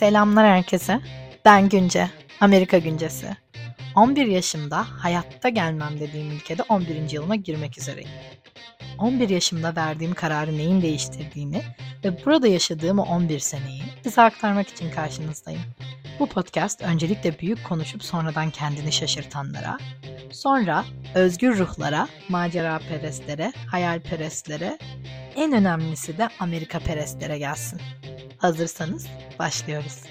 Selamlar herkese. Ben Günce, Amerika Güncesi. 11 yaşımda hayatta gelmem dediğim ülkede 11. yılıma girmek üzereyim. 11 yaşımda verdiğim kararı neyin değiştirdiğini ve burada yaşadığım o 11 seneyi size aktarmak için karşınızdayım. Bu podcast öncelikle büyük konuşup sonradan kendini şaşırtanlara, sonra özgür ruhlara, macera perestlere, hayalperestlere, en önemlisi de Amerika perestlere gelsin. Hazırsanız başlıyoruz.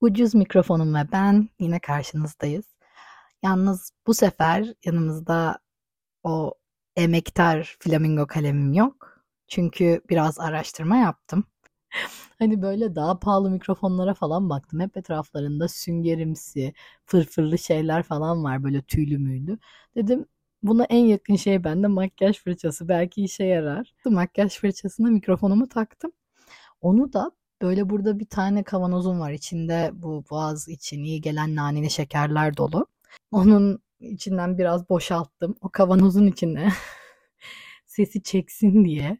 Ucuz mikrofonum ve ben yine karşınızdayız. Yalnız bu sefer yanımızda o emektar flamingo kalemim yok. Çünkü biraz araştırma yaptım. hani böyle daha pahalı mikrofonlara falan baktım. Hep etraflarında süngerimsi, fırfırlı şeyler falan var böyle tüylü müylü. Dedim buna en yakın şey bende makyaj fırçası. Belki işe yarar. Makyaj fırçasına mikrofonumu taktım. Onu da böyle burada bir tane kavanozum var. İçinde bu boğaz için iyi gelen naneli şekerler dolu. Onun içinden biraz boşalttım. O kavanozun içine sesi çeksin diye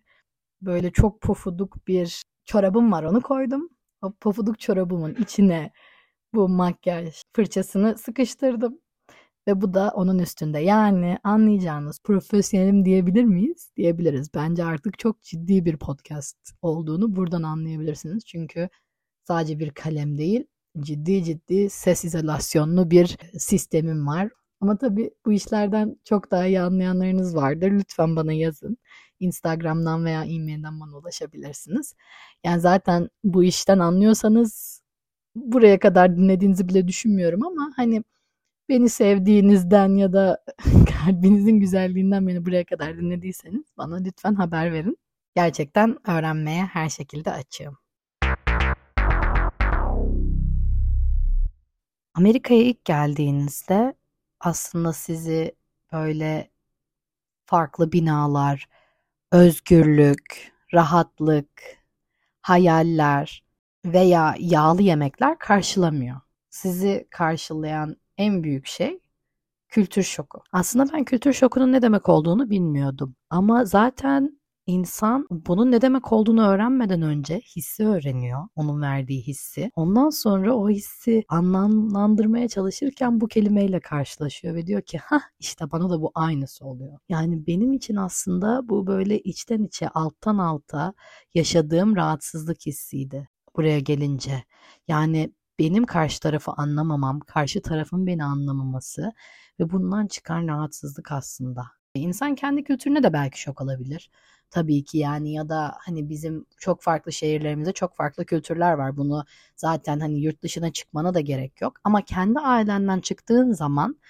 böyle çok pofuduk bir çorabım var onu koydum. O pofuduk çorabımın içine bu makyaj fırçasını sıkıştırdım. Ve bu da onun üstünde. Yani anlayacağınız profesyonelim diyebilir miyiz? Diyebiliriz. Bence artık çok ciddi bir podcast olduğunu buradan anlayabilirsiniz. Çünkü sadece bir kalem değil, ciddi ciddi ses izolasyonlu bir sistemim var. Ama tabii bu işlerden çok daha iyi anlayanlarınız vardır. Lütfen bana yazın. Instagram'dan veya e-mailden bana ulaşabilirsiniz. Yani zaten bu işten anlıyorsanız buraya kadar dinlediğinizi bile düşünmüyorum ama hani beni sevdiğinizden ya da kalbinizin güzelliğinden beni buraya kadar dinlediyseniz bana lütfen haber verin. Gerçekten öğrenmeye her şekilde açığım. Amerika'ya ilk geldiğinizde aslında sizi böyle farklı binalar, özgürlük, rahatlık, hayaller veya yağlı yemekler karşılamıyor. Sizi karşılayan en büyük şey kültür şoku. Aslında ben kültür şokunun ne demek olduğunu bilmiyordum. Ama zaten insan bunun ne demek olduğunu öğrenmeden önce hissi öğreniyor. Onun verdiği hissi. Ondan sonra o hissi anlamlandırmaya çalışırken bu kelimeyle karşılaşıyor ve diyor ki ha işte bana da bu aynısı oluyor. Yani benim için aslında bu böyle içten içe alttan alta yaşadığım rahatsızlık hissiydi buraya gelince. Yani benim karşı tarafı anlamamam, karşı tarafın beni anlamaması ve bundan çıkan rahatsızlık aslında. İnsan kendi kültürüne de belki şok alabilir. Tabii ki yani ya da hani bizim çok farklı şehirlerimizde çok farklı kültürler var. Bunu zaten hani yurt dışına çıkmana da gerek yok. Ama kendi ailenden çıktığın zaman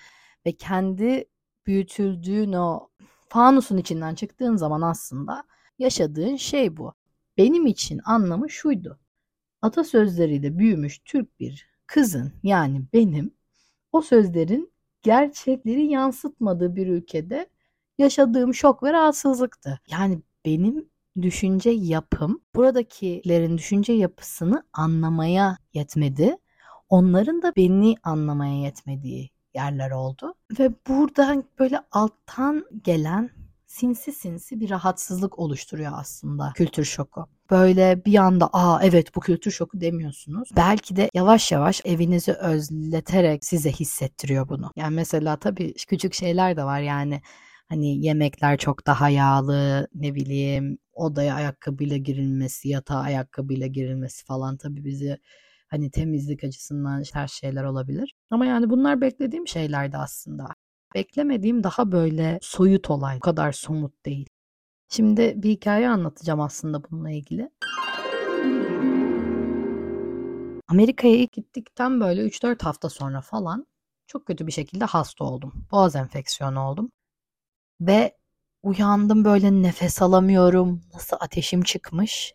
ve kendi büyütüldüğün o fanusun içinden çıktığın zaman aslında yaşadığın şey bu. Benim için anlamı şuydu atasözleriyle büyümüş Türk bir kızın yani benim o sözlerin gerçekleri yansıtmadığı bir ülkede yaşadığım şok ve rahatsızlıktı. Yani benim düşünce yapım buradakilerin düşünce yapısını anlamaya yetmedi. Onların da beni anlamaya yetmediği yerler oldu. Ve buradan böyle alttan gelen sinsi sinsi bir rahatsızlık oluşturuyor aslında kültür şoku. Böyle bir anda aa evet bu kültür şoku demiyorsunuz. Belki de yavaş yavaş evinizi özleterek size hissettiriyor bunu. Yani mesela tabii küçük şeyler de var yani hani yemekler çok daha yağlı ne bileyim odaya ayakkabıyla girilmesi yatağa ayakkabıyla girilmesi falan tabii bizi hani temizlik açısından ters şeyler olabilir. Ama yani bunlar beklediğim şeylerdi aslında. Beklemediğim daha böyle soyut olay. Bu kadar somut değil. Şimdi bir hikaye anlatacağım aslında bununla ilgili. Amerika'ya ilk gittikten böyle 3-4 hafta sonra falan çok kötü bir şekilde hasta oldum. Boğaz enfeksiyonu oldum. Ve uyandım böyle nefes alamıyorum. Nasıl ateşim çıkmış.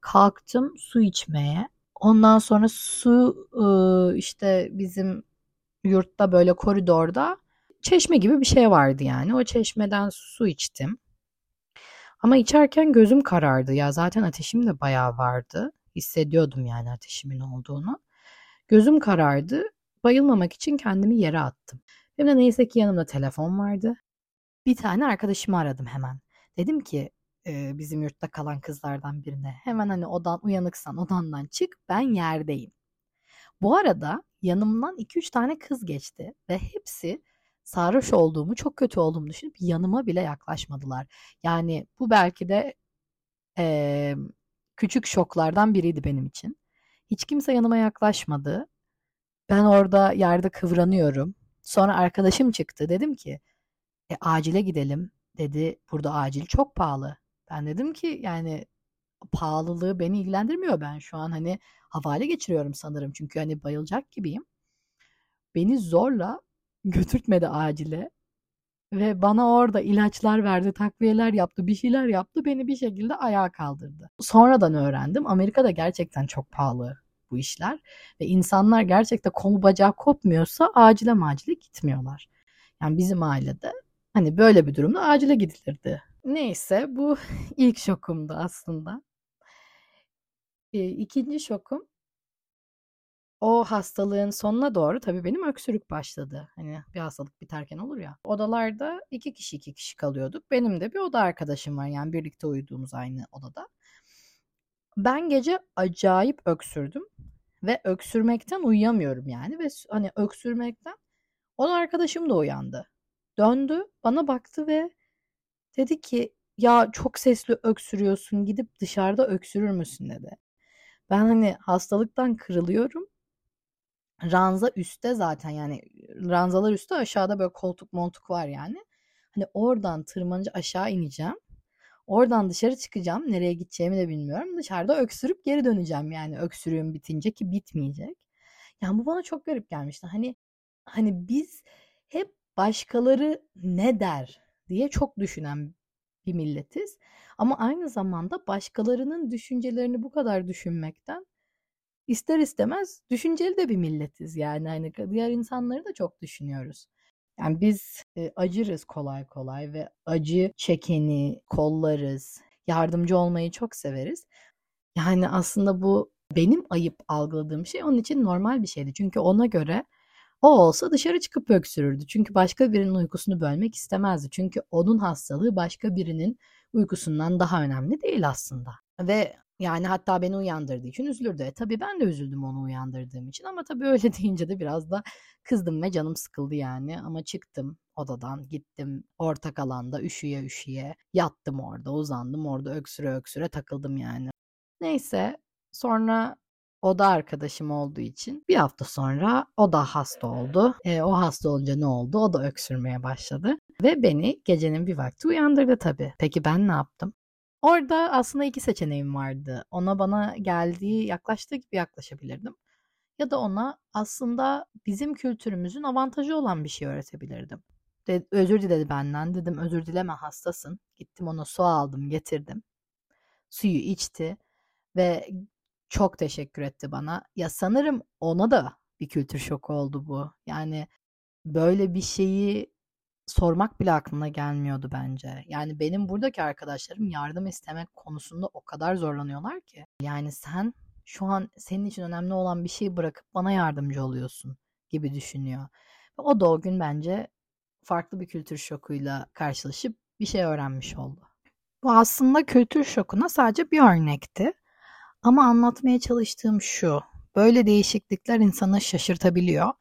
Kalktım su içmeye. Ondan sonra su işte bizim yurtta böyle koridorda çeşme gibi bir şey vardı yani. O çeşmeden su içtim. Ama içerken gözüm karardı. Ya zaten ateşim de bayağı vardı. Hissediyordum yani ateşimin olduğunu. Gözüm karardı. Bayılmamak için kendimi yere attım. Benim de neyse ki yanımda telefon vardı. Bir tane arkadaşımı aradım hemen. Dedim ki e, bizim yurtta kalan kızlardan birine. Hemen hani odan uyanıksan odandan çık ben yerdeyim. Bu arada yanımdan 2-3 tane kız geçti ve hepsi sarhoş olduğumu, çok kötü olduğumu düşünüp yanıma bile yaklaşmadılar. Yani bu belki de e, küçük şoklardan biriydi benim için. Hiç kimse yanıma yaklaşmadı. Ben orada yerde kıvranıyorum. Sonra arkadaşım çıktı. Dedim ki e, acile gidelim dedi. Burada acil çok pahalı. Ben dedim ki yani pahalılığı beni ilgilendirmiyor. Ben şu an hani havale geçiriyorum sanırım. Çünkü hani bayılacak gibiyim. Beni zorla götürtmedi acile. Ve bana orada ilaçlar verdi, takviyeler yaptı, bir şeyler yaptı. Beni bir şekilde ayağa kaldırdı. Sonradan öğrendim. Amerika'da gerçekten çok pahalı bu işler. Ve insanlar gerçekten kolu bacağı kopmuyorsa acile macile gitmiyorlar. Yani bizim ailede hani böyle bir durumda acile gidilirdi. Neyse bu ilk şokumdu aslında. E, ikinci şokum o hastalığın sonuna doğru tabii benim öksürük başladı. Hani bir hastalık biterken olur ya. Odalarda iki kişi iki kişi kalıyorduk. Benim de bir oda arkadaşım var yani birlikte uyuduğumuz aynı odada. Ben gece acayip öksürdüm ve öksürmekten uyuyamıyorum yani ve hani öksürmekten o arkadaşım da uyandı. Döndü bana baktı ve dedi ki ya çok sesli öksürüyorsun gidip dışarıda öksürür müsün dedi. Ben hani hastalıktan kırılıyorum ranza üstte zaten yani ranzalar üstte aşağıda böyle koltuk montuk var yani. Hani oradan tırmanınca aşağı ineceğim. Oradan dışarı çıkacağım. Nereye gideceğimi de bilmiyorum. Dışarıda öksürüp geri döneceğim yani öksürüğüm bitince ki bitmeyecek. Yani bu bana çok garip gelmişti. Hani hani biz hep başkaları ne der diye çok düşünen bir milletiz. Ama aynı zamanda başkalarının düşüncelerini bu kadar düşünmekten ister istemez düşünceli de bir milletiz yani hani diğer insanları da çok düşünüyoruz. Yani biz e, acırız kolay kolay ve acı çekeni kollarız. Yardımcı olmayı çok severiz. Yani aslında bu benim ayıp algıladığım şey onun için normal bir şeydi. Çünkü ona göre o olsa dışarı çıkıp öksürürdü. Çünkü başka birinin uykusunu bölmek istemezdi. Çünkü onun hastalığı başka birinin uykusundan daha önemli değil aslında. Ve yani hatta beni uyandırdığı için üzülürdü. E, tabii ben de üzüldüm onu uyandırdığım için ama tabii öyle deyince de biraz da kızdım ve canım sıkıldı yani. Ama çıktım odadan gittim ortak alanda üşüye üşüye yattım orada uzandım orada öksüre öksüre takıldım yani. Neyse sonra o da arkadaşım olduğu için bir hafta sonra o da hasta oldu. E, o hasta olunca ne oldu? O da öksürmeye başladı. Ve beni gecenin bir vakti uyandırdı tabii. Peki ben ne yaptım? Orada aslında iki seçeneğim vardı. Ona bana geldiği, yaklaştığı gibi yaklaşabilirdim. Ya da ona aslında bizim kültürümüzün avantajı olan bir şey öğretebilirdim. De, özür diledi benden. Dedim özür dileme hastasın. Gittim ona su aldım getirdim. Suyu içti ve çok teşekkür etti bana. Ya sanırım ona da bir kültür şoku oldu bu. Yani böyle bir şeyi sormak bile aklına gelmiyordu bence. Yani benim buradaki arkadaşlarım yardım istemek konusunda o kadar zorlanıyorlar ki. Yani sen şu an senin için önemli olan bir şeyi bırakıp bana yardımcı oluyorsun gibi düşünüyor. O da o gün bence farklı bir kültür şokuyla karşılaşıp bir şey öğrenmiş oldu. Bu aslında kültür şokuna sadece bir örnekti. Ama anlatmaya çalıştığım şu. Böyle değişiklikler insanı şaşırtabiliyor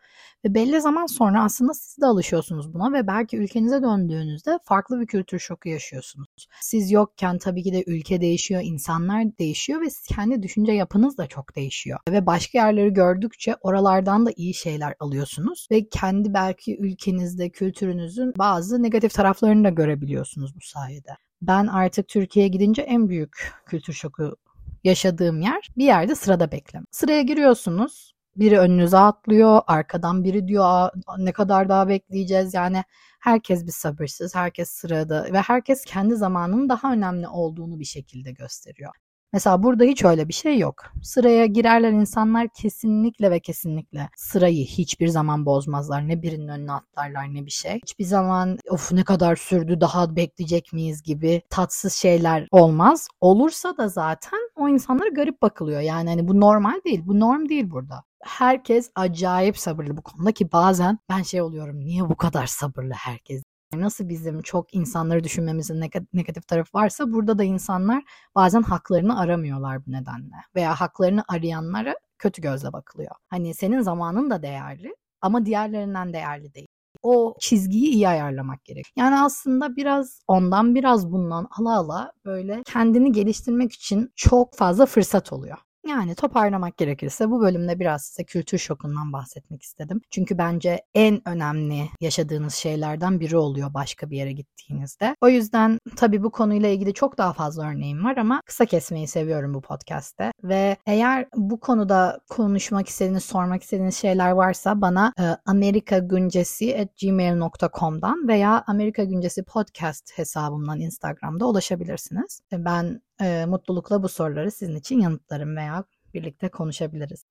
ve belli zaman sonra aslında siz de alışıyorsunuz buna ve belki ülkenize döndüğünüzde farklı bir kültür şoku yaşıyorsunuz. Siz yokken tabii ki de ülke değişiyor, insanlar değişiyor ve kendi düşünce yapınız da çok değişiyor. Ve başka yerleri gördükçe oralardan da iyi şeyler alıyorsunuz ve kendi belki ülkenizde, kültürünüzün bazı negatif taraflarını da görebiliyorsunuz bu sayede. Ben artık Türkiye'ye gidince en büyük kültür şoku yaşadığım yer bir yerde sırada bekleme. Sıraya giriyorsunuz. Biri önünüze atlıyor, arkadan biri diyor ne kadar daha bekleyeceğiz yani herkes bir sabırsız, herkes sırada ve herkes kendi zamanının daha önemli olduğunu bir şekilde gösteriyor. Mesela burada hiç öyle bir şey yok. Sıraya girerler insanlar kesinlikle ve kesinlikle sırayı hiçbir zaman bozmazlar. Ne birinin önüne atlarlar ne bir şey. Hiçbir zaman of ne kadar sürdü daha bekleyecek miyiz gibi tatsız şeyler olmaz. Olursa da zaten o insanlara garip bakılıyor. Yani hani bu normal değil. Bu norm değil burada. Herkes acayip sabırlı bu konuda ki bazen ben şey oluyorum niye bu kadar sabırlı herkes Nasıl bizim çok insanları düşünmemizin negatif tarafı varsa burada da insanlar bazen haklarını aramıyorlar bu nedenle. Veya haklarını arayanlara kötü gözle bakılıyor. Hani senin zamanın da değerli ama diğerlerinden değerli değil. O çizgiyi iyi ayarlamak gerek. Yani aslında biraz ondan biraz bundan ala ala böyle kendini geliştirmek için çok fazla fırsat oluyor. Yani toparlamak gerekirse bu bölümde biraz size kültür şokundan bahsetmek istedim. Çünkü bence en önemli yaşadığınız şeylerden biri oluyor başka bir yere gittiğinizde. O yüzden tabii bu konuyla ilgili çok daha fazla örneğim var ama kısa kesmeyi seviyorum bu podcast'te. Ve eğer bu konuda konuşmak istediğiniz, sormak istediğiniz şeyler varsa bana e, amerikagüncesi.gmail.com'dan veya Amerika Güncesi Podcast hesabımdan Instagram'da ulaşabilirsiniz. Ben e, mutlulukla bu soruları sizin için yanıtlarım veya birlikte konuşabiliriz.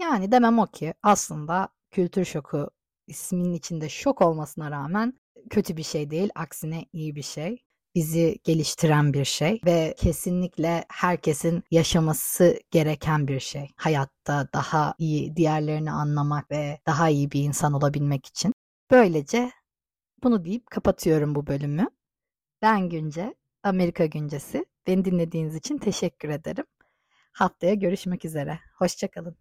Yani demem o ki aslında kültür şoku isminin içinde şok olmasına rağmen kötü bir şey değil. Aksine iyi bir şey. Bizi geliştiren bir şey ve kesinlikle herkesin yaşaması gereken bir şey. Hayatta daha iyi diğerlerini anlamak ve daha iyi bir insan olabilmek için. Böylece bunu deyip kapatıyorum bu bölümü. Ben Günce, Amerika Güncesi. Beni dinlediğiniz için teşekkür ederim. Haftaya görüşmek üzere. Hoşçakalın.